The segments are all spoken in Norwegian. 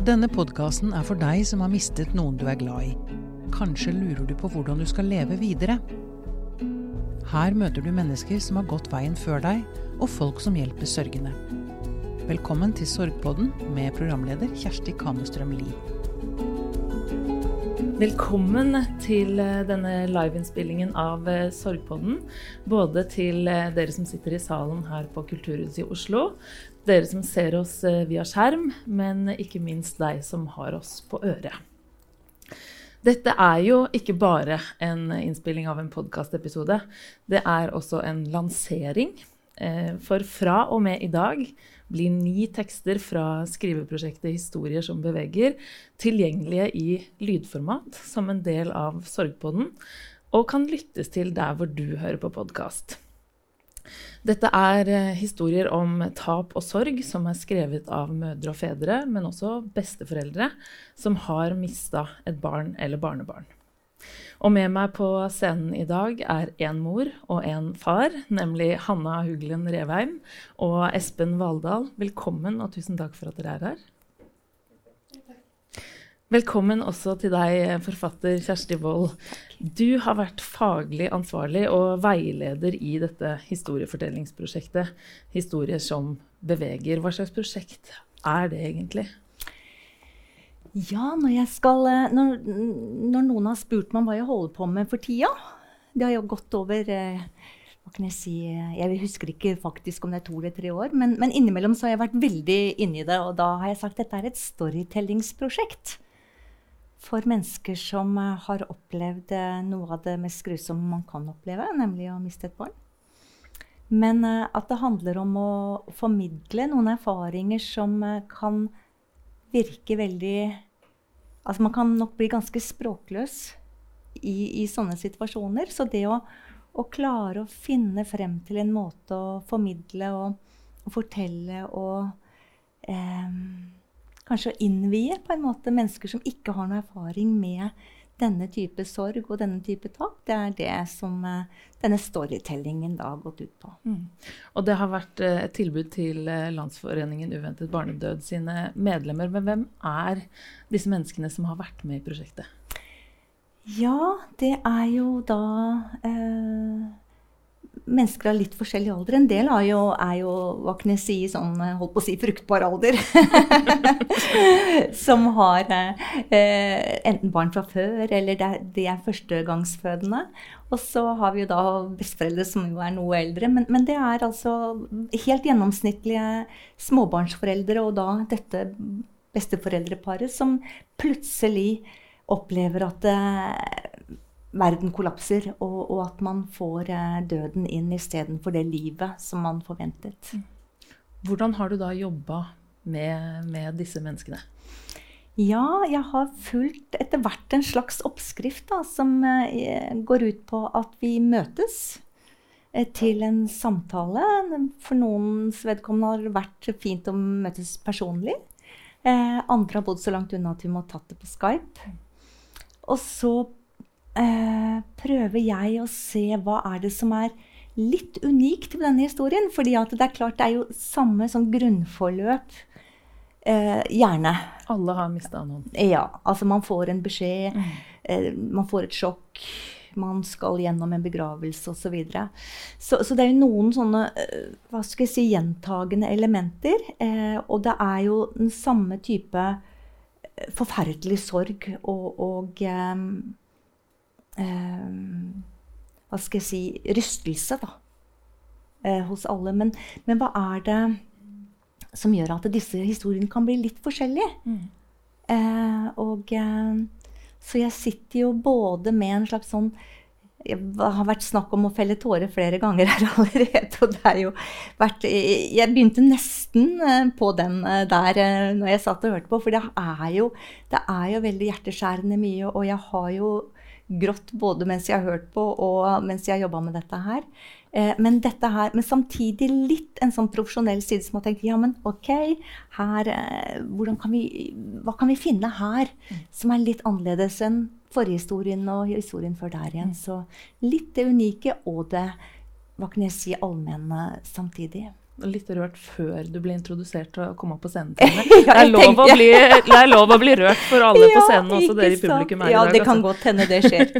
Denne podkasten er for deg som har mistet noen du er glad i. Kanskje lurer du på hvordan du skal leve videre. Her møter du mennesker som har gått veien før deg, og folk som hjelper sørgende. Velkommen til Sorgpodden med programleder Kjersti Kamestrøm Lie. Velkommen til eh, denne liveinnspillingen av eh, Sorgpodden. Både til eh, dere som sitter i salen her på Kulturhuset i Oslo, dere som ser oss via skjerm, men ikke minst deg som har oss på øret. Dette er jo ikke bare en innspilling av en podkastepisode. Det er også en lansering. For fra og med i dag blir ni tekster fra skriveprosjektet Historier som beveger tilgjengelige i lydformat som en del av Sorgpodden, og kan lyttes til der hvor du hører på podkast. Dette er eh, historier om tap og sorg som er skrevet av mødre og fedre, men også besteforeldre som har mista et barn eller barnebarn. Og med meg på scenen i dag er én mor og en far, nemlig Hanna Huglen Revheim og Espen Valdal. Velkommen, og tusen takk for at dere er her. Velkommen også til deg, forfatter Kjersti Wold. Du har vært faglig ansvarlig og veileder i dette historiefortellingsprosjektet. Historier som beveger. Hva slags prosjekt er det egentlig? Ja, når, skal, eh, når, når, noen har spurt meg hva jeg holder på med for tida Det har jo gått over eh, hva kan Jeg si, jeg husker ikke faktisk om det er to eller tre år, men, men innimellom så har jeg vært veldig inni det. Og da har jeg sagt at dette er et storytellingsprosjekt for mennesker som eh, har opplevd noe av det mest grusomme man kan oppleve, nemlig å miste et barn. Men at det handler om å formidle noen erfaringer som kan virker veldig Altså man kan nok bli ganske språkløs i, i sånne situasjoner. Så det å, å, klare å finne frem til en måte å formidle og, og fortelle og eh, Kanskje å innvie på en måte mennesker som ikke har noe erfaring med denne type sorg og denne type tap, det er det som uh, denne storytellingen da har gått ut på. Mm. Og det har vært uh, et tilbud til uh, Landsforeningen uventet barnedød sine medlemmer. Men hvem er disse menneskene som har vært med i prosjektet? Ja, det er jo da mennesker av litt forskjellig alder. En del er jo, er jo hva kan jeg si, sånn, holdt på å si fruktbar alder. som har eh, enten barn fra før, eller de, de er førstegangsfødende. Og så har vi jo da besteforeldre som jo er noe eldre. Men, men, det er altså helt gjennomsnittlige småbarnsforeldre, og da dette besteforeldreparet som plutselig opplever at eh, verden kollapser, og, og, at man får eh, døden inn istedenfor det livet som man forventet. Mm. Hvordan har du da jobba med, med, disse menneskene? Ja, jeg har fulgt etter hvert en slags oppskrift da, som eh, går ut på at vi møtes eh, til en samtale. For noens vedkommende har det vært fint å møtes personlig. Andre har bodd så langt unna at vi må ha tatt det på Skype. Og så eh, prøver jeg å se hva er det som er litt unikt ved denne historien. fordi det er klart det er jo samme som grunnforløp. Eh, gjerne. Alle har mista noen. Ja. Altså man får en beskjed, mm. eh, man får et sjokk. Man skal gjennom en begravelse osv. Så, videre. så Så det er jo noen sånne eh, hva skal jeg si, gjentagende elementer. Eh, og det er jo den samme type eh, forferdelig sorg og, og eh, Hva skal jeg si rystelse da, eh, hos alle. Men, men, hva er det som gjør at disse historiene kan bli litt forskjellige? Mm. Eh, og eh, Så jeg sitter jo både med en slags sånn det har vært snakk om å felle tårer flere ganger her allerede. og det er jo vært, Jeg begynte nesten eh, på den eh, der når jeg satt og hørte på. For det er jo, det er jo veldig hjerteskjærende mye. Og jeg har jo grått både mens jeg har hørt på og mens jeg har jobba med dette her. Eh, men, dette her, men samtidig litt en sånn profesjonell side som har tenkt ja, men ok, her, eh, kan vi, hva kan vi finne her som er litt annerledes enn forhistorien og historien før der igjen? Så litt det unike og det hva kan jeg si, allmenne samtidig. Litt rørt før du ble introdusert til å komme opp på scenen. Det, er lov å bli, det er lov å bli rørt for alle på scenen, også dere i publikum her ja, i dag. det kan altså. godt hende det skjer.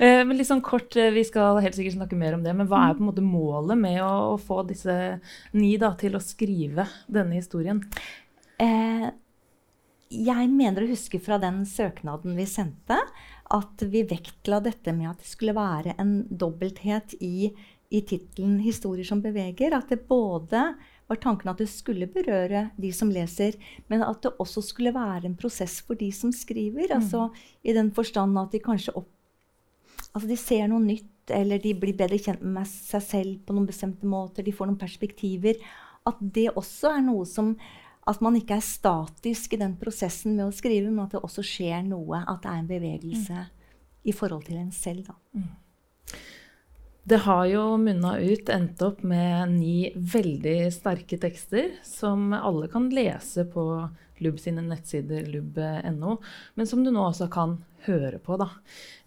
Eh, men litt sånn kort, eh, Vi skal helt sikkert snakke mer om det, men hva er på en måte målet med å, å få disse ni da, til å skrive denne historien? Eh, jeg mener å huske fra den søknaden vi sendte, at vi vektla dette med at det skulle være en dobbelthet i, i tittelen 'Historier som beveger'. At det både var tanken at det skulle berøre de som leser, men at det også skulle være en prosess for de som skriver. Altså I den forstand at de kanskje opp, altså de ser noe nytt, eller de blir bedre kjent med seg selv på noen bestemte måter. De får noen perspektiver. At det også er noe som At man ikke er statisk i den prosessen med å skrive, men at det også skjer noe. At det er en bevegelse i forhold til en selv. Da. Det har jo munna ut, endt opp med ni veldig sterke tekster som alle kan lese på Lubb sine nettsider, lubb.no, men som du nå også kan høre på. Da.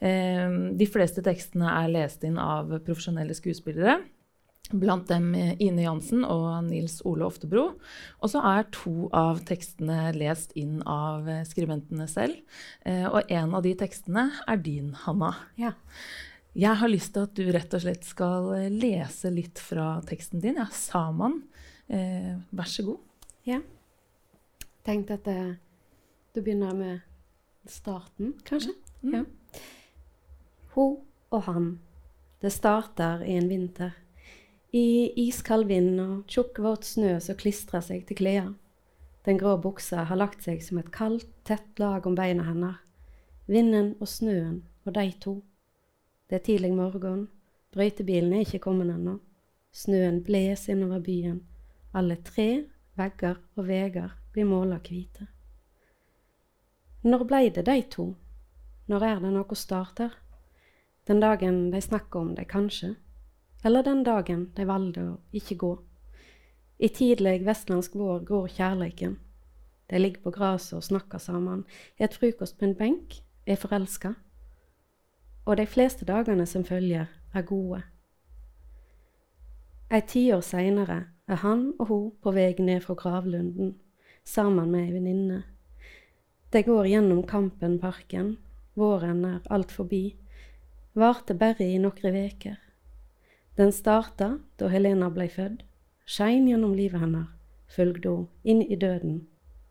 Eh, de fleste tekstene er lest inn av profesjonelle skuespillere. Blant dem Ine Jansen og Nils Ole Oftebro. Og så er to av tekstene lest inn av skribentene selv. Eh, og en av de tekstene er din, Hanna. Ja. Jeg har lyst til at du rett og slett skal eh, lese litt fra teksten din. Ja, Saman. Eh, vær så god. ja. Tenkte at eh, du begynner med starten, kanskje? Mm. Ja. Hun og han. Det starter i en vinter. I iskald vind og tjukk, våt snø som klistrer seg til klærne. Den grå buksa har lagt seg som et kaldt, tett lag om beina hennes. Vinden og snøen og de to. Det er tidlig morgen. Brøytebilen er ikke kommet ennå. Snøen bles innover byen. Alle tre, vegger og veier blir måla hvite. Når blei det de to? Når er det noe starter? Den dagen de snakker om det, kanskje? Eller den dagen de valgte å ikke gå? I tidlig vestlandsk vår går kjærleiken. De ligger på gresset og snakker sammen, et frokost på en benk, er forelska. Og de fleste dagene som følger, er gode. Et tiår seinere er han og hun på vei ned fra gravlunden, sammen med ei venninne. De går gjennom Kampenparken, våren er alt forbi, varte bare i noen veker. Den starta da Helena blei født, skein gjennom livet hennes, følgde hun inn i døden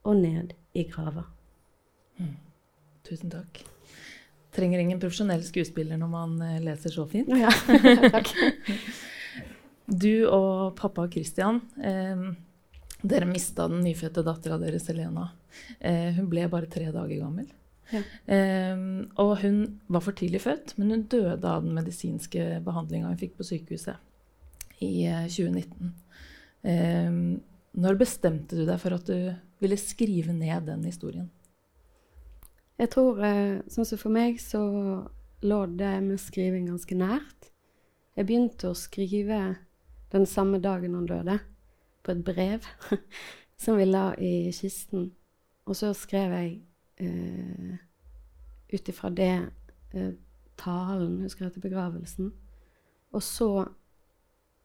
og ned i grava. Tusen takk. Trenger ingen profesjonell skuespiller når man eh, leser så fint. Ja, takk. Du og pappa Christian, eh, dere mista den nyfødte dattera deres, Helena. Eh, hun ble bare tre dager gammel. Ja. Eh, og hun var for tidlig født, men hun døde av den medisinske behandlinga hun fikk på sykehuset i eh, 2019. Eh, når bestemte du deg for at du ville skrive ned den historien? Jeg tror, eh, sånn som for meg, så lå det med skriving ganske nært. Jeg begynte å skrive den samme dagen han døde, på et brev som vi la i kisten. Og så skrev jeg eh, ut ifra det eh, talen, husker jeg, til begravelsen. Og så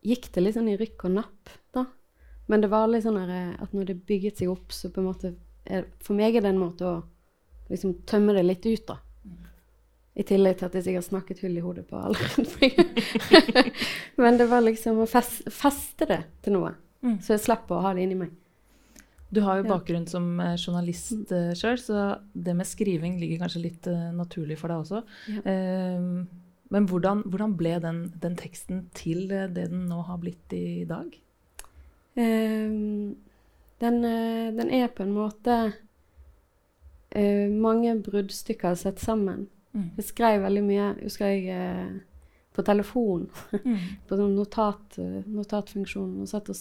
gikk det litt sånn i rykk og napp, da. Men det var litt sånn eh, at når det bygget seg opp, så på en måte er, For meg er det en måte å liksom tømme det litt ut, da. I tillegg til at jeg sikkert snakket hull i hodet på alle rundt meg. Men det var liksom å fes feste det til noe, Mm. så jeg slapp å ha det inni meg. Du har jo bakgrunn som eh, journalist uh, sjøl, så det med skriving ligger kanskje litt eh, naturlig for deg også. Ja. Eh, men hvordan, hvordan ble den, den teksten til eh, det den nå har blitt i dag? Ehm, den, eh, den er på en måte eh, mange bruddstykker satt sammen. Mm. Jeg skrev veldig mye, husker jeg, uh, på telefon. på sånn notat, eh, notatfunksjon og satt og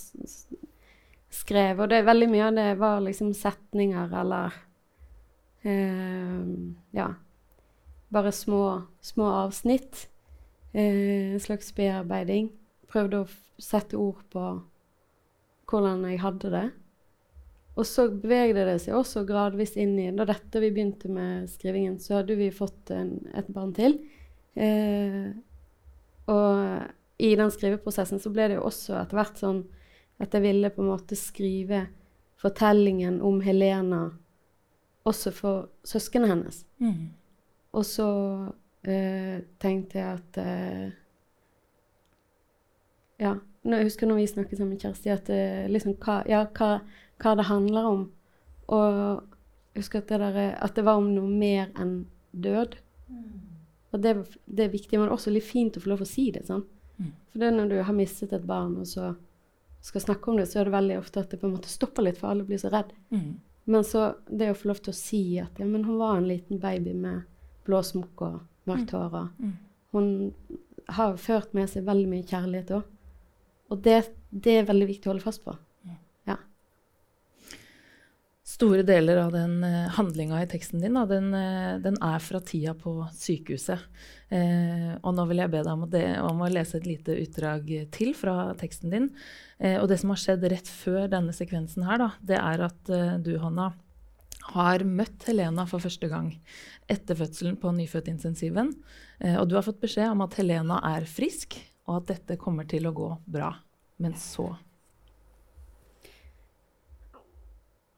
skrev. Og det, veldig mye av det var liksom setninger eller Ja. Bare små, små avsnitt. En slags bearbeiding. Prøvde å sette ord på hvordan jeg hadde det. Og så bevegde det seg også gradvis inn i Da dette vi begynte med skrivingen, så hadde vi fått en, et barn til. Eh, og i den skriveprosessen så ble det jo også etter hvert sånn At jeg ville på en måte skrive fortellingen om Helena også for søsknene hennes. Mm. Og så eh, tenkte jeg at eh, Ja, jeg husker når vi snakket sammen, med Kjersti, at eh, liksom hva, ja, hva, hva det handler om. Og jeg husker at det, der, at det var om noe mer enn død. Og det, det er viktig, men også litt fint å få lov å si det. sånn. Mm. For det er når du har mistet et barn, og så skal snakke om det, så er det veldig ofte at det på en måte stopper litt, for alle blir så redd. Mm. Men så det å få lov til å si at ja, men hun var en liten baby med blå smokk og mørkt hår, og Mm. hun har ført med seg veldig mye kjærlighet òg. Og det, det er veldig viktig å holde fast på. Store deler av den eh, handlinga i teksten din da, den, eh, den er fra tida på sykehuset. Eh, og nå vil jeg be deg om å, om å lese et lite utdrag til fra teksten din. Eh, og det som har skjedd rett før denne sekvensen her, da, det er at eh, du, Hanna, har møtt Helena for første gang etter fødselen på nyfødtintensiven. Eh, og du har fått beskjed om at Helena er frisk, og at dette kommer til å gå bra. Men så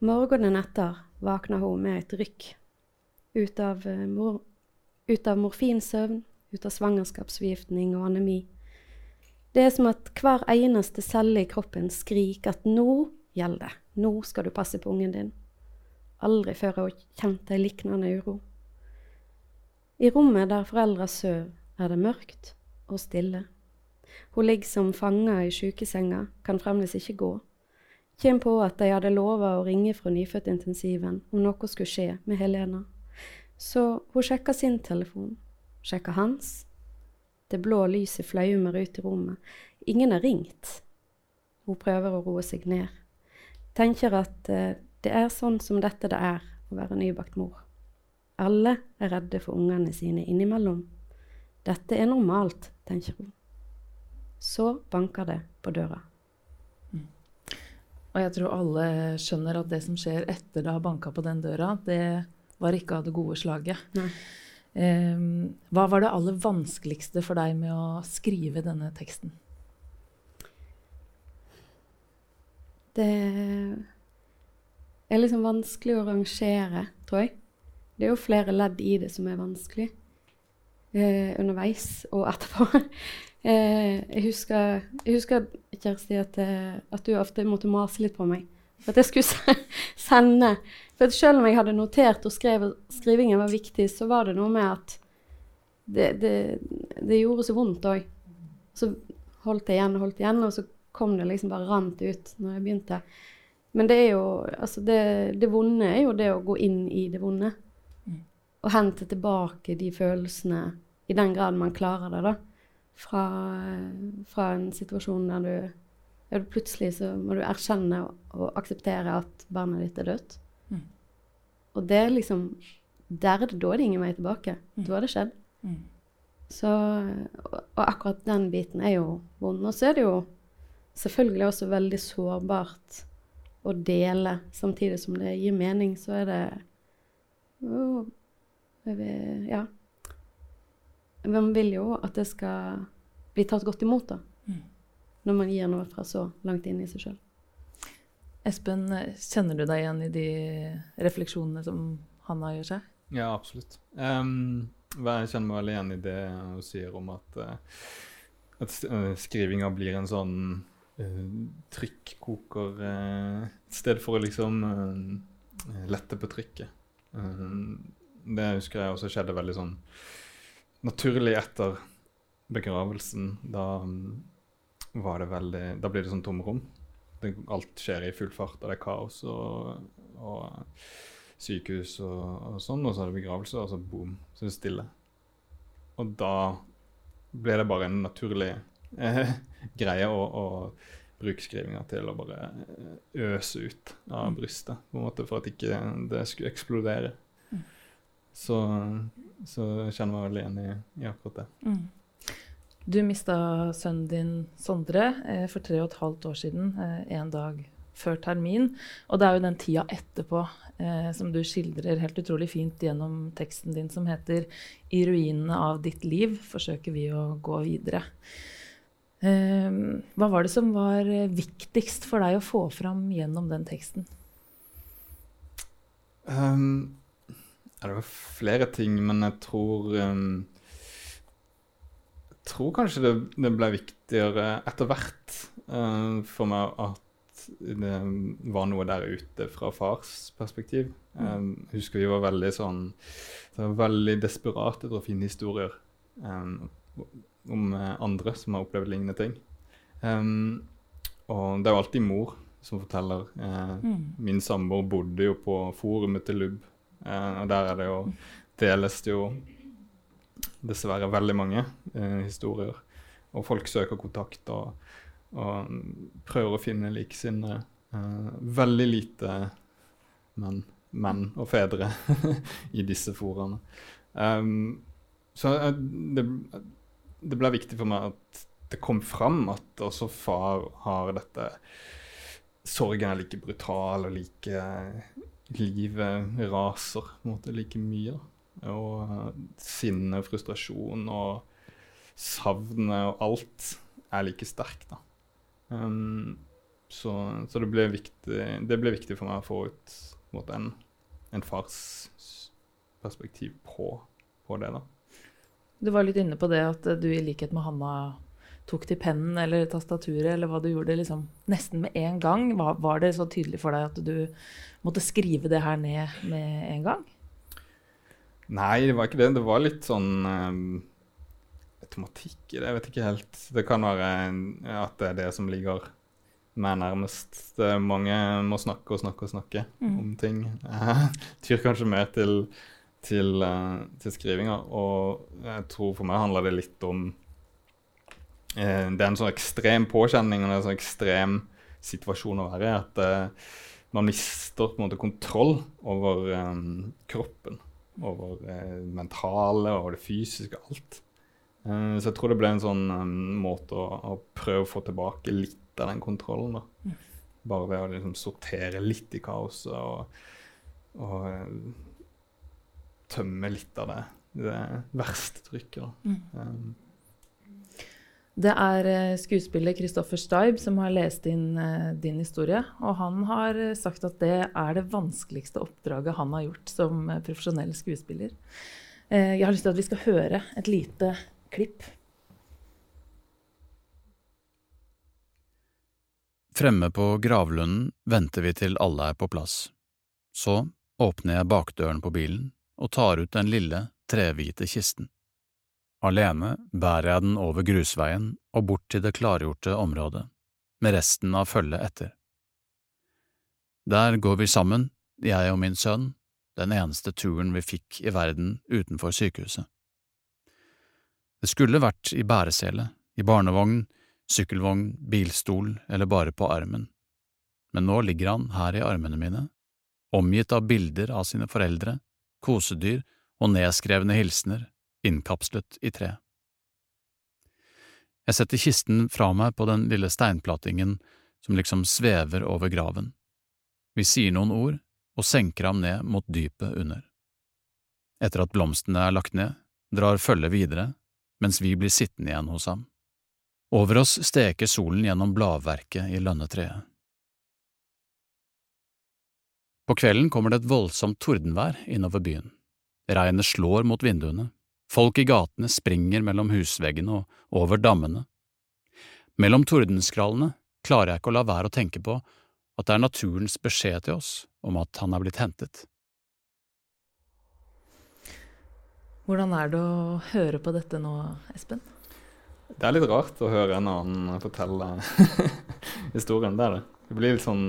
Morgenen etter våkna hun med et rykk. Ut av, eh, mor ut av morfinsøvn, ut av svangerskapsforgiftning og anemi. Det er som at hver eneste celle i kroppen skriker at nå gjelder det. Nå skal du passe på ungen din. Aldri før har hun kjent ei liknende uro. I rommet der foreldra sover, er det mørkt og stille. Hun ligger som fanga i sjukesenga, kan fremdeles ikke gå. Kjem på at de hadde lova å ringe fra nyfødtintensiven om noe skulle skje med Helena. Så hun sjekka sin telefon, sjekka hans. Det blå lyset flaumer ut i rommet. Ingen har ringt. Hun prøver å roe seg ned. Tenker at eh, det er sånn som dette det er å være nybakt mor. Alle er redde for ungene sine innimellom. Dette er normalt, tenker hun. Så banker det på døra. Og jeg tror alle skjønner at det som skjer etter det har banka på den døra, det var ikke av det gode slaget. Nei. Eh, hva var det aller vanskeligste for deg med å skrive denne teksten? Det er liksom vanskelig å rangere, tror jeg. Det er jo flere ledd i det som er vanskelig. Eh, underveis og etterpå. eh, jeg, husker, jeg husker, Kjersti, at, eh, at du ofte måtte mase litt på meg. For at jeg skulle sende For selv om jeg hadde notert og skrev, skrivingen var viktig, så var det noe med at det, det, det gjorde så vondt òg. Så holdt jeg igjen og holdt igjen, og så kom det liksom bare rant ut når jeg begynte. Men det er jo Altså, det, det vonde er jo det å gå inn i det vonde. Og hente tilbake de følelsene, i den grad man klarer det, da. Fra, fra en situasjon der du, ja, du Plutselig så må du erkjenne og, og akseptere at barnet ditt er dødt. Mm. Og det er liksom der, er det- Da er det ingen vei tilbake. Mm. Da har det skjedd. Mm. Så, og, og akkurat den biten er jo vond. Og så er det jo selvfølgelig også veldig sårbart å dele, samtidig som det gir mening, så er det vil- Ja. Man vil jo at det skal bli tatt godt imot, da. Mm. Når man gir noe fra så langt inn i seg sjøl. Espen, kjenner du deg igjen i de refleksjonene som Hanna gjør seg? Ja, absolutt. Um, jeg kjenner meg veldig igjen i det hun sier om at, eh, at eh, skrivinga blir en sånn uh, trykkoker uh, Et sted for å liksom uh, lette på trykket. Eh, det husker jeg også skjedde veldig sånn naturlig etter begravelsen. Da mm, var det veldig Da blir det sånn tomrom. Alt skjer i full fart, og det er kaos og, og sykehus og, og sånn, og så er det begravelse, og så boom, så er det stille. Og da ble det bare en naturlig eh, greie å, å bruke skrivinga til å bare øse ut av brystet, på en måte, for at ikke det skulle eksplodere. Mm. Så, kjenner jeg meg veldig igjen i, i akkurat det. Mm. Du mista sønnen din Sondre eh, for tre og et halvt år siden, eh, en dag før termin. Og det er jo den tida etterpå eh, som du skildrer helt utrolig fint gjennom teksten din som heter 'I ruinene av ditt liv forsøker vi å gå videre'. Eh, hva var det som var viktigst for deg å få fram gjennom den teksten? Um, ja, det var flere ting, men jeg tror um, Jeg tror kanskje det, det ble viktigere etter hvert uh, for meg at det var noe der ute fra fars perspektiv. Um, husker vi var veldig sånn det var veldig desperate etter å finne historier um, om andre som har opplevd lignende ting. Um, og det er jo alltid mor som forteller. Uh, mm. Min samboer bodde jo på forumet til LUB, og der er det jo deles det jo dessverre veldig mange uh, historier. Og folk søker kontakt og, og prøver å finne likesinnede. veldig lite menn menn og fedre i disse foraene. Um, så uh, det, det, ble viktig for meg at det kom fram at også far har dette Sorgen er like brutal og like Livet raser på en måte like mye. Og uh, sinne, frustrasjon og savnet og alt er like sterkt. da. Um, så, så det, ble viktig, det, ble viktig, for meg å få ut måte, en, en, fars perspektiv på, på, det. da. Du var litt inne på det at du i likhet med Hanna tok til pennen eller tastaturet, eller hva du gjorde liksom, nesten med en gang. Var, var, det så tydelig for deg at du måtte skrive det her ned med en gang? Nei, det var ikke det. Det var litt sånn um, automatikk i det. Jeg vet ikke helt. Det kan være at det er det som ligger meg nærmest. Det er mange må snakke og snakke og snakke mm. om ting. Det tyr kanskje mer til, til, uh, til, skrivinga. Og jeg tror for meg handler det litt om uh, Det er en sånn ekstrem påkjenning og en sånn ekstrem situasjon å være i. At uh, man mister på en måte kontroll over um, kroppen. Over det mentale og det fysiske, alt. så jeg tror det ble en sånn måte å, å prøve å få tilbake litt av den kontrollen. da. Bare ved å liksom sortere litt i kaoset og, og tømme litt av det, det verste trykket. da. Mm. Um, det er eh, skuespiller Kristoffer Steib som har lest inn uh, din historie. Og han har sagt at det er det vanskeligste oppdraget han har gjort som profesjonell skuespiller. Jeg har lyst til at vi skal høre et lite klipp Fremme på gravlunden venter vi til alle er på plass. Så åpner jeg bakdøren på bilen og tar ut den lille, trehvite kisten. Alene bærer jeg den over grusveien og bort til det klargjorte området, med resten av følget etter. Der går vi sammen, jeg og min sønn, den eneste turen vi fikk i verden utenfor sykehuset. Det skulle vært i bæresele, i barnevogn, sykkelvogn, bilstol eller bare på armen, men nå ligger han her i armene mine, omgitt av bilder av sine foreldre, kosedyr og nedskrevne hilsener, innkapslet i tre. Jeg setter kisten fra meg på den lille steinplatingen som liksom svever over graven. Vi sier noen ord og senker ham ned mot dypet under. Etter at blomstene er lagt ned, drar følget videre, mens vi blir sittende igjen hos ham. Over oss steker solen gjennom bladverket i lønnetreet. På kvelden kommer det et voldsomt tordenvær innover byen. Regnet slår mot vinduene, folk i gatene springer mellom husveggene og over dammene. Mellom tordenskrallene klarer jeg ikke å la være å tenke på at det er naturens beskjed til oss om at han er blitt hentet. Hvordan er det å høre på dette nå, Espen? Det er litt rart å høre en annen fortelle historien. Det er det. Det blir litt sånn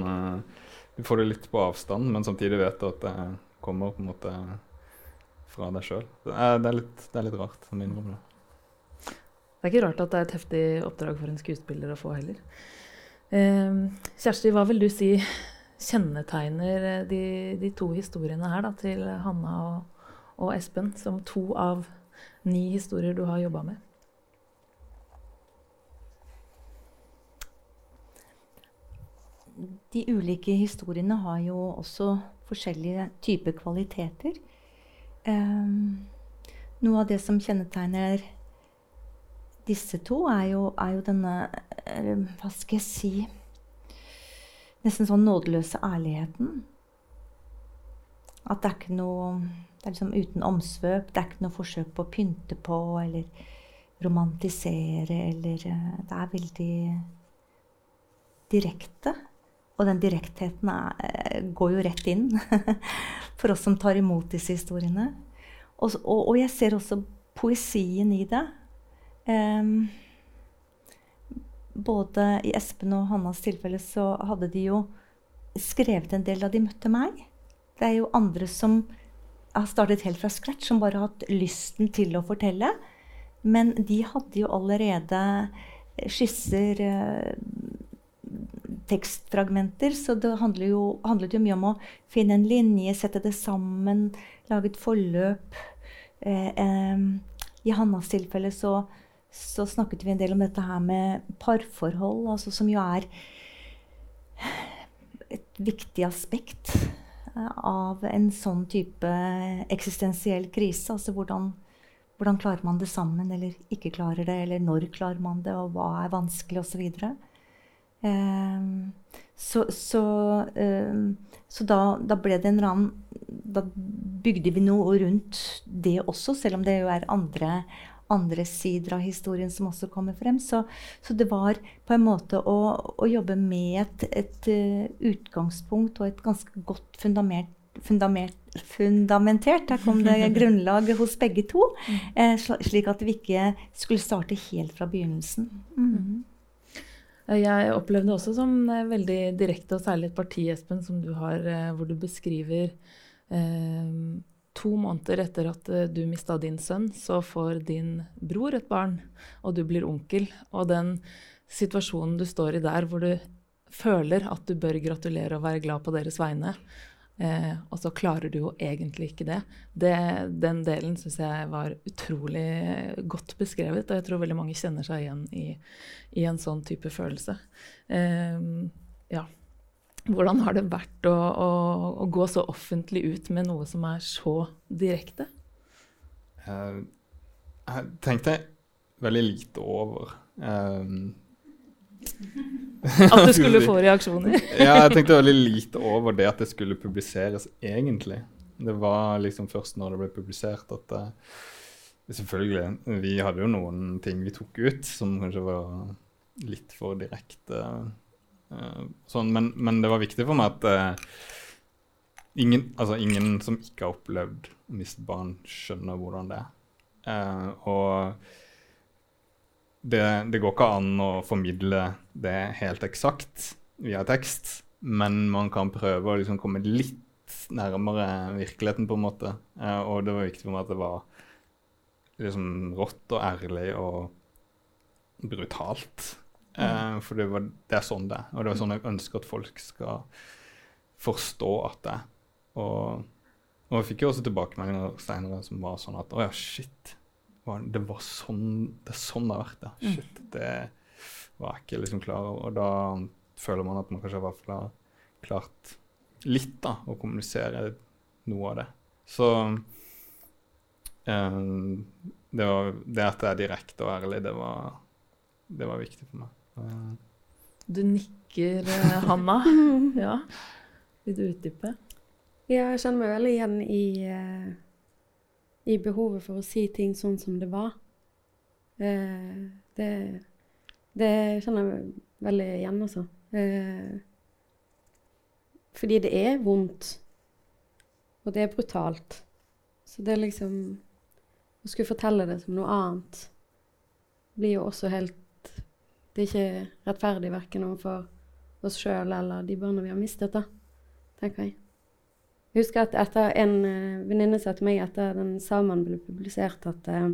Du får det litt på avstand, men samtidig vet du at det kommer på en måte fra deg sjøl. Det, det, det, er litt rart å innrømme det. Det er ikke rart at det er et heftig oppdrag for en skuespiller å få heller. Eh, Kjersti, hva vil du si kjennetegner de, de to historiene her da, til Hanna og, og Espen, som to av ni historier du har jobba med? de ulike historiene har jo også forskjellige typer kvaliteter. Um, noe av det som kjennetegner disse to, er jo, er jo denne Hva skal jeg si Nesten sånn nådeløse ærligheten. At det er ikke noe Det er liksom uten omsvøp. Det er ikke noe forsøk på å pynte på eller romantisere eller eh, Det er veldig direkte. Og den direktheten er, eh, går jo rett inn for oss som tar imot disse historiene. Og, og, og jeg ser også poesien i det. Um, både i Espen og Hannas tilfelle så hadde de jo skrevet en del da de møtte meg. Det er jo andre som har startet helt fra scratch, som bare har hatt lysten til å fortelle. Men de hadde jo allerede skisser, eh, tekstfragmenter. Så det handlet jo, handlet jo, mye om å finne en linje, sette det sammen, lage et forløp. Eh, eh, I Hannas tilfelle så, så, snakket vi en del om dette her med parforhold, altså som jo er et viktig aspekt eh, av en sånn type eksistensiell krise. Altså hvordan, hvordan klarer man det sammen, eller ikke klarer det, eller når klarer man det, og hva er vanskelig, osv. Ehm, så, så, ehm, så da, da, ble det en annen Da bygde vi noe rundt det også, selv om det jo er andre, andre sider av historien som også kommer frem. Så, så det var på en måte å, å jobbe med et, et uh, utgangspunkt og et ganske godt fundament, fundament, fundamentert Der kom det grunnlag hos begge to. Mm. Eh, slik at vi ikke skulle starte helt fra begynnelsen. Mm. mm. Jeg opplevde også som eh, veldig direkte, og særlig et parti, Espen, som du har, eh, hvor du beskriver eh, to måneder etter at eh, du mista din sønn, så får din bror et barn, og du blir onkel. Og den situasjonen du står i der, hvor du føler at du bør gratulere og være glad på deres vegne, Eh, og så klarer du jo egentlig ikke det. det den delen syns jeg var utrolig godt beskrevet, og jeg tror veldig mange kjenner seg igjen i, i en sånn type følelse. Eh, ja. Hvordan har det vært å, å, å, gå så offentlig ut med noe som er så direkte? Uh, jeg tenkte veldig lite over. Um, At du skulle få reaksjoner? ja, jeg tenkte veldig lite over det at det skulle publiseres egentlig. Det var liksom først når det ble publisert at det, eh, Selvfølgelig, vi hadde jo noen ting vi tok ut som kanskje var litt for direkte. Uh, sånn, men, men, det var viktig for meg at uh, ingen, altså ingen, som ikke har opplevd å miste barn, skjønner hvordan det er. Uh, og det, det, går ikke an å formidle det helt eksakt via tekst, men man kan prøve å liksom komme litt nærmere virkeligheten, på en måte. Eh, og det var viktig for meg at det var liksom rått og ærlig og brutalt. Eh, for det, var, det, er sånn det er. Og det er sånn jeg ønsker at folk skal forstå at det er. Og, og jeg fikk jo også tilbakemeldinger seinere som var sånn at å ja, shit det var sånn det, er sånn det har vært. Ja. Mm. Shit, det var jeg ikke liksom klar over. Og da føler man at man kanskje i hvert fall har klart litt da, å kommunisere noe av det. Så um, det, var, det, at det er direkte og ærlig, det var, det var viktig for meg. Uh, du nikker, eh, Hanna. ja. Vil du utdype? Ja, jeg kjenner meg veldig igjen i uh i behovet for å si ting sånn som det var. Eh, det, det, kjenner jeg veldig igjen, altså. Eh, fordi det er vondt. Og det er brutalt. Så det er liksom Å skulle fortelle det som noe annet blir jo også helt Det er ikke rettferdig verken overfor oss sjøl eller de barna vi har mistet, da, tenker jeg. Husker at etter en uh, venninne sa til meg etter den Saman ble publisert, at uh,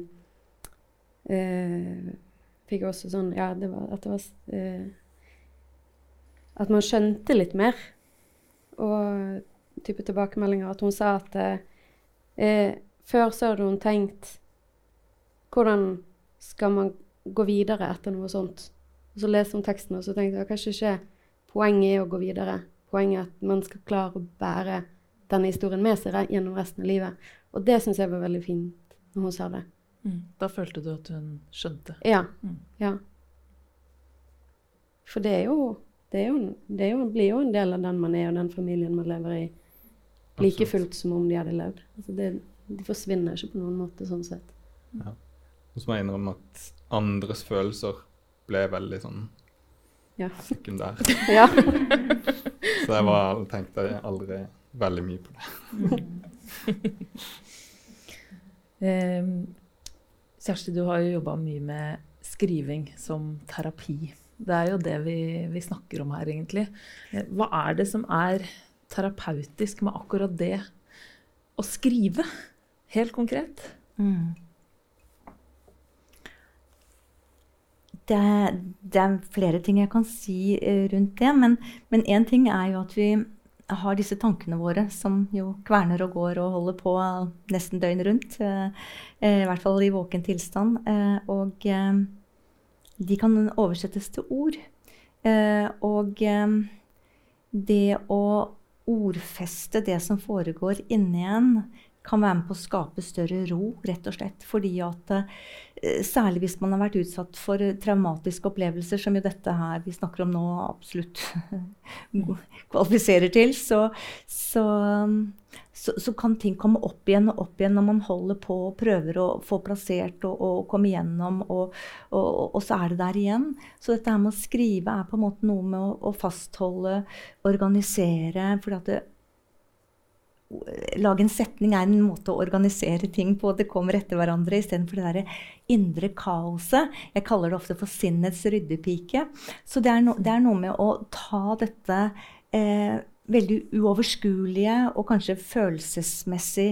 uh, Fikk også sånn Ja, det var, at det var uh, At man skjønte litt mer. Og type tilbakemeldinger. At hun sa at før så hadde hun tenkt Hvordan skal man gå videre etter noe sånt? Og så leste hun teksten, og så tenkte jeg kanskje ikke poenget er å gå videre. Poenget er at man skal klare å bære denne historien med seg gjennom resten av livet. Og det syns jeg var veldig fint når hun sa det. Mm. Da følte du at hun skjønte? Ja. Mm. ja. For det er jo det, er jo, det er jo, blir jo en del av den man er, og den familien man lever i. Like Absolutt. fullt som om de hadde levd. Altså det, de forsvinner ikke på noen måte sånn sett. Og så må jeg innrømme at andres følelser ble veldig sånn Ja. sekundære. Ja. Så jeg var, tenkte aldri veldig mye på det. Eh, Kjersti, du har jo jobba mye med skriving som terapi. Det er jo det vi, vi snakker om her, egentlig. Eh, Hva er det som er terapeutisk med akkurat det å skrive? Helt konkret. Mm. Det, det er flere ting jeg kan si eh, rundt det, men én ting er jo at vi har disse tankene våre som jo kverner og går og holder på nesten døgnet rundt. eh, eh, I hvert fall i våken tilstand. eh, Og de kan oversettes til ord. Og det å ordfeste det som foregår inni en, kan være med på å skape større ro, rett og slett. Fordi at særlig hvis man har vært utsatt for eh, traumatiske opplevelser, som jo dette her vi snakker om nå absolutt kvalifiserer til, så, så, så, så kan ting komme opp igjen og opp igjen når man holder på og prøver å få plassert og, og komme igjennom, og, og, og så er det der igjen. Så dette her med å skrive er på en måte noe med å, å fastholde, organisere. fordi at det, Lage en setning er en måte å organisere ting på. Det kommer etter hverandre istedenfor det der indre kaoset. Jeg kaller det ofte for sinnets ryddepike. Så det er, no, det er noe med å ta dette eh, veldig uoverskuelige og kanskje følelsesmessig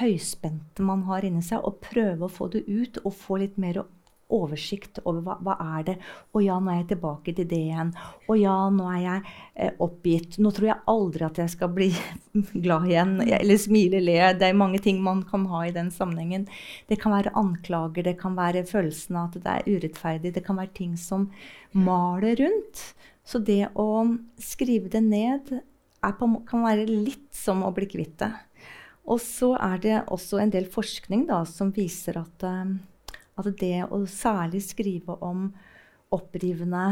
høyspente man har inni seg, og prøve å få det ut og få litt mer oversikt over hva, hva er det Å ja, nå er jeg tilbake til det igjen. Å ja, nå er jeg eh, oppgitt. Nå tror jeg aldri at jeg skal bli glad igjen. Eller smile, le. Det er mange ting man kan ha i den sammenhengen. Det kan være anklager, det kan være følelsen av at det er urettferdig. Det kan være ting som maler rundt. Så det å skrive det ned på, kan være litt som å bli kvitt det. Og så er det også en del forskning da, som viser at eh, at det å særlig skrive om opprivende,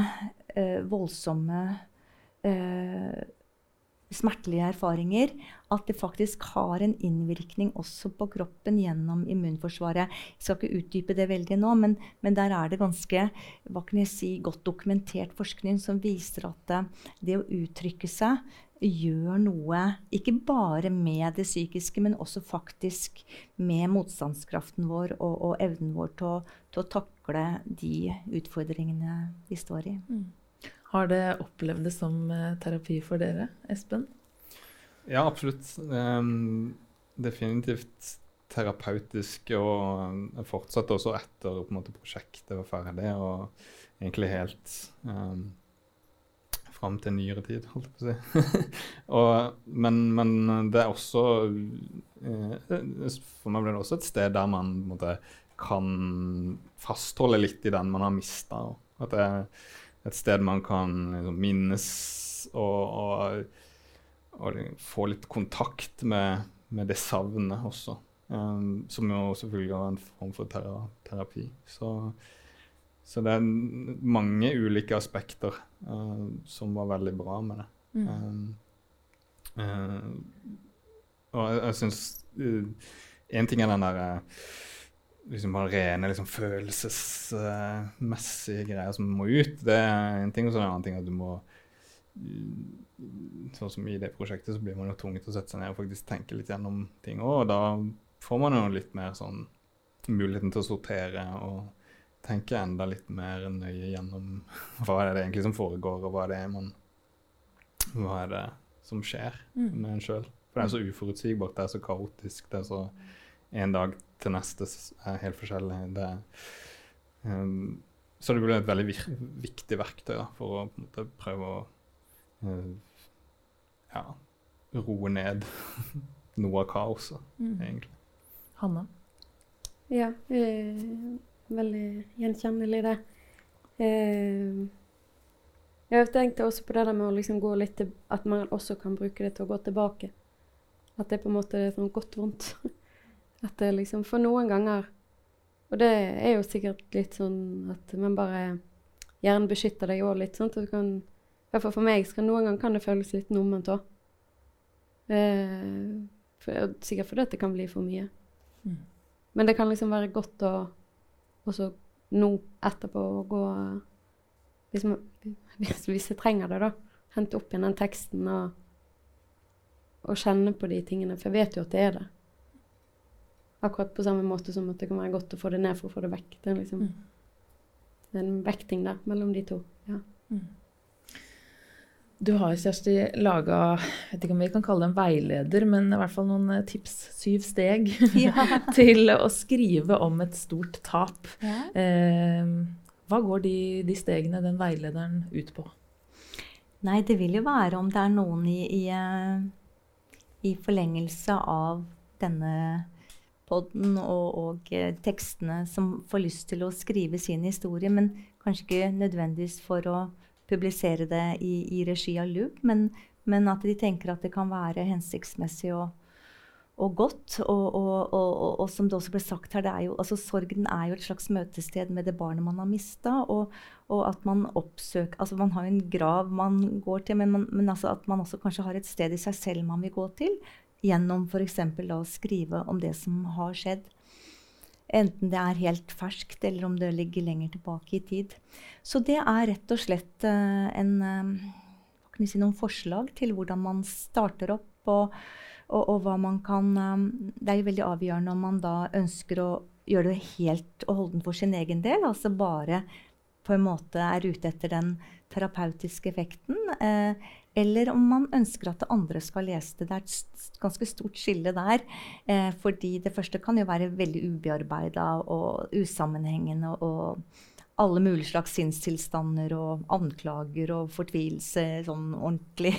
eh, voldsomme, eh, smertelige erfaringer, at det faktisk har en innvirkning også på kroppen gjennom immunforsvaret. Jeg skal ikke utdype det veldig nå, men, men der er det ganske hva kan jeg si, godt dokumentert forskning som viser at det, det å uttrykke seg gjør noe ikke bare med det psykiske, men også faktisk med motstandskraften vår og, og evnen vår til å, til å, takle de utfordringene vi står i. Mm. Har det opplevd det som eh, terapi for dere, Espen? Ja, absolutt. Um, definitivt terapeutisk, og jeg fortsatte også etter på en måte, prosjektet var ferdig, og egentlig helt um, fram til nyere tid, holdt jeg på å si. og, men, men, det er også eh, For meg blir det også et sted der man måte, kan fastholde litt i den man har mista. At det er et sted man kan liksom, minnes og, og, og, få litt kontakt med, med det savnet også. Um, som jo selvfølgelig er en form for terapi. Så så det er mange ulike aspekter uh, som var veldig bra med det. Mm. Um, uh, og jeg, jeg syns Én ting er den der liksom bare rene liksom, følelsesmessige greier som må ut. Det er en ting, og så er det en annen ting at du må Sånn som i det prosjektet, så blir man jo tvunget til å sette seg ned og faktisk tenke litt gjennom ting òg. Og da får man jo litt mer sånn muligheten til å sortere og tenke enda litt mer nøye gjennom hva er det egentlig som foregår, og hva er det, man, hva er det som skjer Mm. med en sjøl. For det er så uforutsigbart, det er så kaotisk. det er så En dag til neste er helt forskjellig. Det, um, så det blir et veldig vir viktig verktøy da, for å på en måte prøve å uh, ja, roe ned noe av kaoset, Mm. egentlig. Hanna? Ja, eh, veldig gjenkjennelig det. Eh, jeg tenkte også på det der med å liksom gå litt til, At man også kan bruke det til å gå tilbake. At det på en måte er sånn godt vondt. At det liksom For noen ganger Og det er jo sikkert litt sånn at man bare gjerne beskytter deg òg litt. sånn at du kan, i hvert fall For meg skal noen ganger kan det føles litt numment òg. Eh, for, sikkert fordi det kan bli for mye. Mm. Men det kan liksom være godt å også nå etterpå gå hvis, man, hvis, hvis jeg trenger det, da. Hente opp igjen den teksten og, og kjenne på de tingene. For jeg vet jo at det er det. Akkurat på samme måte som at det kan være godt å få det ned for å få det vekk. Det er liksom Mm. en vekting der mellom de to. Ja. Du har, Kjersti, laga vet ikke om vi kan kalle det en veileder, men i hvert fall noen eh, tips, syv steg, Ja. til å skrive om et stort tap. Ja. Eh, hva går de, de stegene, den veilederen, ut på? Nei, det vil jo være om det er noen i, i, eh, i forlengelse av denne podden og, og eh, tekstene som får lyst til å skrive sin historie, men kanskje ikke nødvendigvis for å publisere det i, i regi av LUG, men, men at de tenker at det kan være hensiktsmessig og, og godt. Og, og, og, som det også ble sagt her, er jo, altså sorgen er jo et slags møtested med det barnet man har mista. Og at man oppsøker Altså man har jo en grav man går til, men, man, men altså at man også kanskje har et sted i seg selv man vil gå til. Gjennom f.eks. å skrive om det som har skjedd. Enten det er helt ferskt, eller om det ligger lenger tilbake i tid. Så det er rett og slett uh, en, uh, si, noen forslag til hvordan man starter opp. og og, og hva man kan um, Det er jo veldig avgjørende om man da ønsker å gjøre det helt og holdent for sin egen del. Altså bare på en måte er ute etter den terapeutiske effekten. Eh, eller om man ønsker at det andre skal lese det. Det er et ganske stort skille der. Eh, fordi det første kan jo være veldig ubearbeida og usammenhengende. og alle mulige slags sinnstilstander og anklager og fortvilelse sånn ordentlig.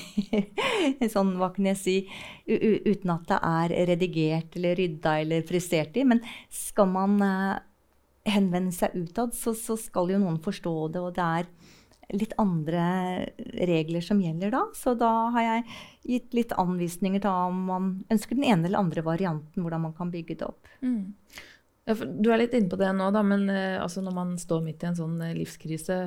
sånn, hva kan jeg si, uten at det er redigert eller rydda eller frisert i. Men skal man eh, henvende seg utad, så, så skal jo noen forstå det, og det er litt andre regler som gjelder da. Så da har jeg gitt litt anvisninger til om man ønsker den ene eller andre varianten, hvordan man kan bygge det opp. Ja, for Du er litt inne på det nå, da, men eh, altså når man står midt i en sånn eh, livskrise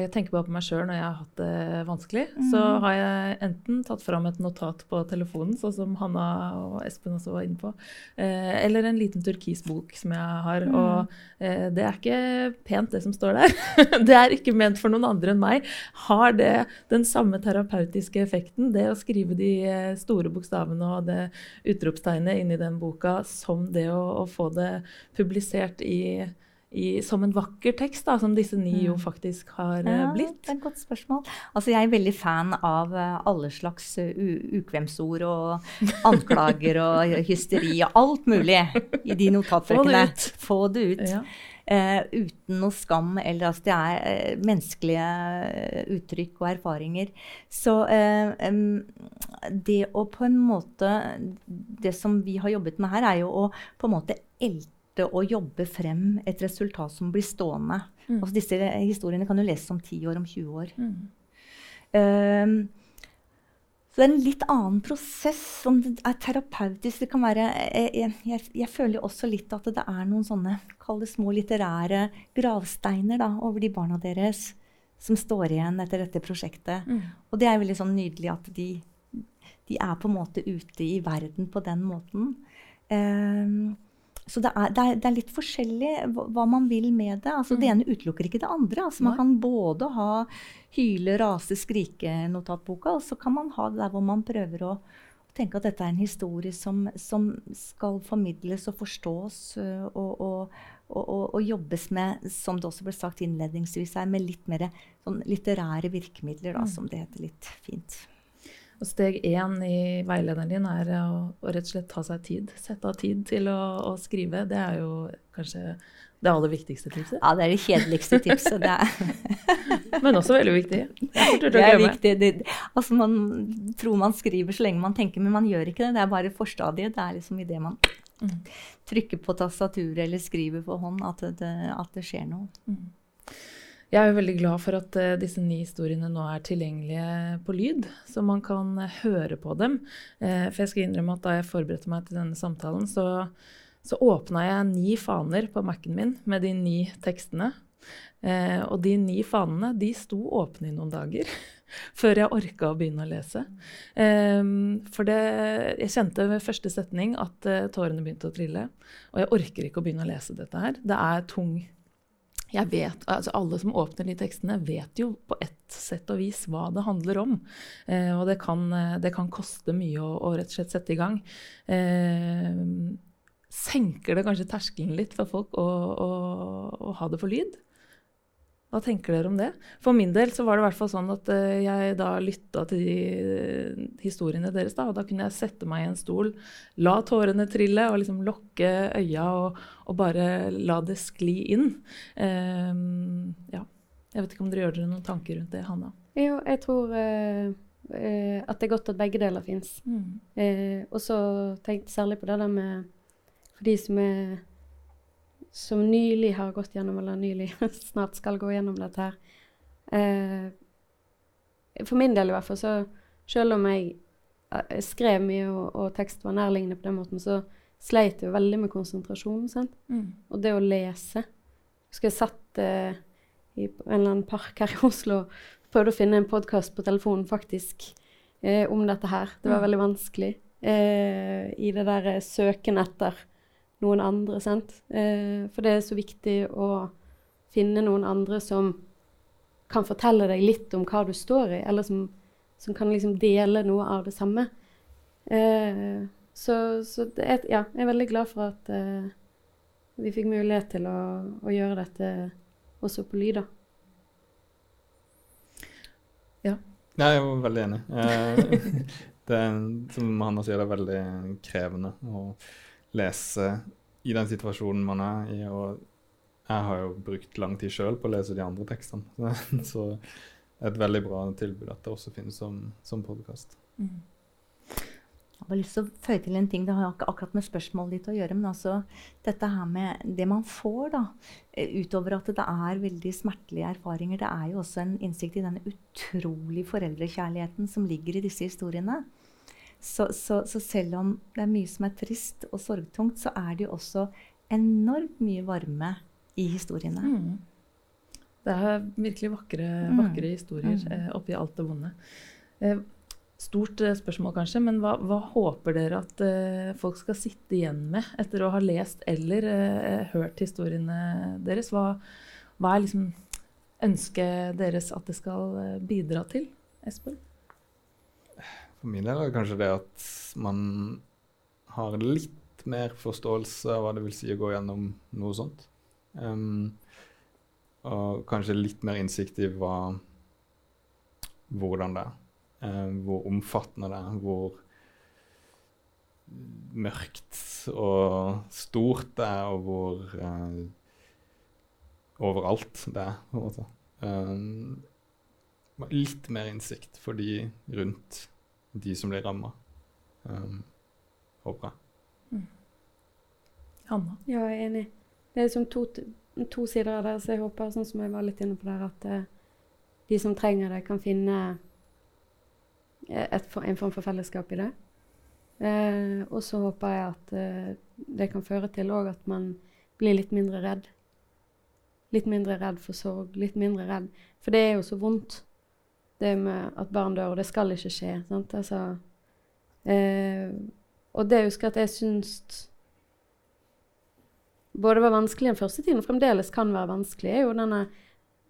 Jeg tenker bare på meg sjøl når jeg har hatt det vanskelig. Så har jeg enten tatt fram et notat på telefonen, sånn som Hanna og Espen også var inne på, eh, eller en liten turkisbok som jeg har. Og eh, det er ikke pent, det som står der. det er ikke ment for noen andre enn meg. Har det den samme terapeutiske effekten, det å skrive de eh, store bokstavene og det utropstegnet inni den boka, som det å, å få det publisert i, i, som en vakker tekst, da, som disse ni jo faktisk har eh, Ja, blitt? Det er et godt spørsmål. Altså, jeg er veldig fan av eh, alle slags eh, ukvemsord og anklager og hysteri og alt mulig i de notatbøkene. Få det ut. Ja. Uh, uten noe skam. Eller altså, det er uh, menneskelige uttrykk og erfaringer. Så uh, um, det å på en måte Det som vi har jobbet med her, er jo å på en måte elte og jobbe frem et resultat som blir stående. Altså, disse historiene kan du lese om 10 år, om 20 år. Um, så det er en litt annen prosess. som er terapeutisk det kan være, jeg, jeg, jeg, jeg føler også litt at det er noen sånne kall det små litterære gravsteiner da, over de barna deres som står igjen etter dette prosjektet. Og det er veldig sånn nydelig at de, de er på en måte ute i verden på den måten. Um, så det er, det, er, det er litt forskjellig hva, man vil med det. Altså, Det ene utelukker ikke det andre. Altså, man kan både ha hyle, rase, skrike-notatboka, og så kan man ha det der hvor man prøver å tenke at dette er en historie som, som skal formidles og forstås øh, og, og, og, og, jobbes med, som det også ble sagt innledningsvis her, med litt mer sånn litterære virkemidler, da, som det heter litt fint. Og steg én i veilederen din er å, å rett og slett ta seg tid. Sette av tid til å, å skrive. Det er jo kanskje det aller viktigste tipset. Ja, det er det kjedeligste tipset. Det Men også veldig viktig. Det er viktig. Det, altså, man tror man skriver så lenge man tenker, men man gjør ikke det. Det er bare forstadiet. Det er liksom idet man trykker på tastaturet eller skriver på hånd, at det, at det skjer noe. Jeg er jo veldig glad for at eh, disse ni historiene nå er tilgjengelige på lyd, så man kan eh, høre på dem. Eh, for jeg skal innrømme at da jeg forberedte meg til denne samtalen, så, så åpna jeg ni faner på Mac-en min med de ni tekstene. Og de ni fanene de sto åpne i noen dager før jeg orka å begynne å lese. For det, jeg kjente ved første setning at tårene begynte å trille. Og jeg orker ikke å begynne å lese dette her. Det er tung jeg vet, altså Alle som åpner de tekstene, vet jo på ett sett og vis hva det handler om. Eh, og det kan, eh, det kan, koste mye å, å, rett og slett sette i gang. Eh, senker det kanskje terskelen litt for folk å, å, å ha det for lyd? Hva tenker dere om det? For min del så var det i hvert fall sånn at uh, jeg da lytta til de uh, historiene deres. da, og Da kunne jeg sette meg i en stol, la tårene trille og liksom lukke øya og, og, bare la det skli inn. Um, ja. Jeg vet ikke om dere gjør dere noen tanker rundt det, Hanna? Jo, jeg tror eh, at det er godt at begge deler fins. Mm. og så tenkte jeg særlig på det der med For de som er som nylig har gått gjennom, eller nylig snart skal gå gjennom dette her eh, For min del i hvert fall, så selv om jeg eh, skrev mye og, og tekst var nærliggende på den måten, så sleit jeg veldig med konsentrasjon. Mm. Og det å lese Husker jeg satt eh, i en eller annen park her i Oslo og prøvde å finne en podkast på telefonen faktisk eh, om dette her. Det var mm. veldig vanskelig eh, i det der søken etter noen andre. sant? Eh, for det er så viktig å finne noen andre som kan fortelle deg litt om hva du står i, eller som, som kan liksom dele noe av det samme. Eh, så, så er, ja, jeg er veldig glad for at eh, vi fikk mulighet til å, å, gjøre dette også på lyd. da. Ja. Jeg var veldig enig. Eh, det er, som Hanna sier, det er veldig krevende. Og lese i den situasjonen man er i. Og jeg har jo brukt lang tid sjøl på å lese de andre tekstene. Så et veldig bra tilbud at det også finnes som, som podkast. Mm. Jeg har lyst til å føye til en ting. Det har ikke akkurat med spørsmålet ditt å gjøre. Men altså dette her med det man får, da. Eh, utover at det er veldig smertelige erfaringer. Det er jo også en innsikt i denne utrolig foreldrekjærligheten som ligger i disse historiene. Så, så, så, selv om det er mye som er trist og sorgtungt, så er det jo også enormt mye varme i historiene. Mm. Det er virkelig vakre, mm. historier mm. eh, oppi alt det vonde. Eh, stort eh, spørsmål, kanskje, men hva, hva håper dere at eh, folk skal sitte igjen med etter å ha lest eller eh, hørt historiene deres? Hva, hva er liksom ønsket deres at det skal eh, bidra til? Espen? For min del er det kanskje det at man har litt mer forståelse av hva det vil si å gå gjennom noe sånt. Um, og kanskje litt mer innsikt i hva, hvordan det er. Uh, hvor omfattende det er. Hvor mørkt og stort det er, og hvor uh, overalt det er, på en måte. Um, litt mer innsikt for de rundt de som blir ramma. Um, håper jeg. Mm. Anna? Ja, jeg er enig. Det er liksom to, to, sider av det. Så jeg håper, sånn som jeg var litt inne på der, at uh, de som trenger det, kan finne eh, et, en form for fellesskap i det. Uh, og så håper jeg at uh, det kan føre til òg at man blir litt mindre redd. Litt mindre redd for sorg, litt mindre redd. For det er jo så vondt det med at barn dør, og det skal ikke skje. Sant? Altså, eh, og det husker jeg at jeg syns både var vanskelig den første tiden, og fremdeles kan være vanskelig, er jo denne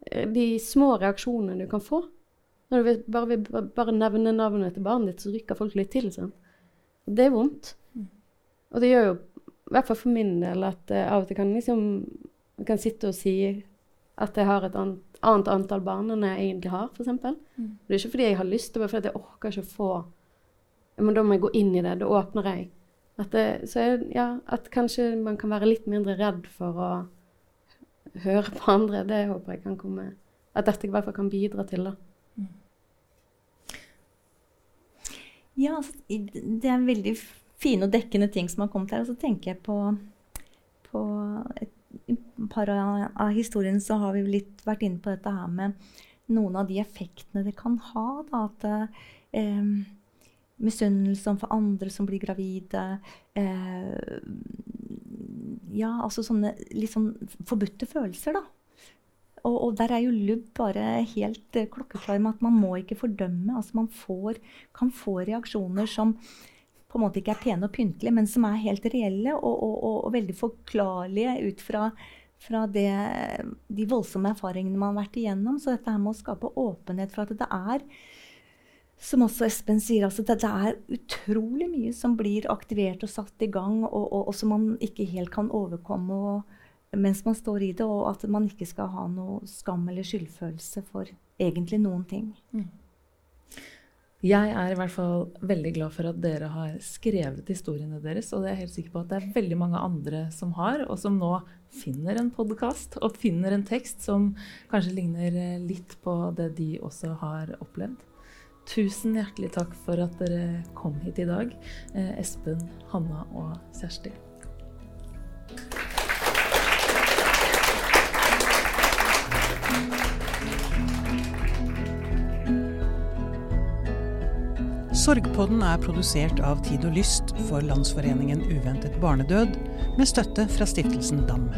eh, de små reaksjonene du kan få. Når du bare vil bare nevne navnet til barnet ditt, så rykker folk litt til. Sant? Og det er vondt. Mm. Og det gjør jo, i hvert fall for min del, at uh, av og til kan liksom jeg kan sitte og si at jeg har et annet annet antall barn enn jeg egentlig har, f.eks. Mm. Det er ikke fordi jeg har lyst, det er fordi jeg orker ikke å få Men da må jeg gå inn i det. Da åpner jeg. At, det, så jeg, ja, at kanskje man kan være litt mindre redd for å høre på andre. Det håper jeg kan komme At dette i hvert fall kan bidra til, da. Mm. Ja, altså, det er veldig fine og dekkende ting som har kommet her. Og så tenker jeg på, på et i par av historiene så har vi litt vært inne på dette her med noen av de effektene det kan ha. Da, at eh, Misunnelse overfor andre som blir gravide. Eh, ja, altså sånne litt sånn forbudte følelser, da. Og, og, der er jo Lubb bare helt uh, klokkeklar med at man må ikke fordømme. altså Man får, kan få reaksjoner som på en måte ikke er pene og pyntelige, men som er helt reelle og, og, og veldig forklarlige ut fra, fra det, de voldsomme erfaringene man har vært igjennom. Så dette her med å skape åpenhet for at det er som også Espen sier, altså det, det, er utrolig mye som blir aktivert og satt i gang, og, og, og som man ikke helt kan overkomme. Og, mens man står i det, og at man ikke skal ha noe skam eller skyldfølelse for egentlig noen ting. Mm. Jeg er i hvert fall veldig glad for at dere har skrevet historiene deres. Og det er jeg helt sikker på at det er veldig mange andre som har, og som nå finner en podkast og finner en tekst som kanskje ligner eh, litt på det de også har opplevd. Tusen hjertelig takk for at dere kom hit i dag, eh, Espen, Hanna og Kjersti. Sorgpodden er produsert av Tid og Lyst for Landsforeningen uventet barnedød, med støtte fra stiftelsen DAM.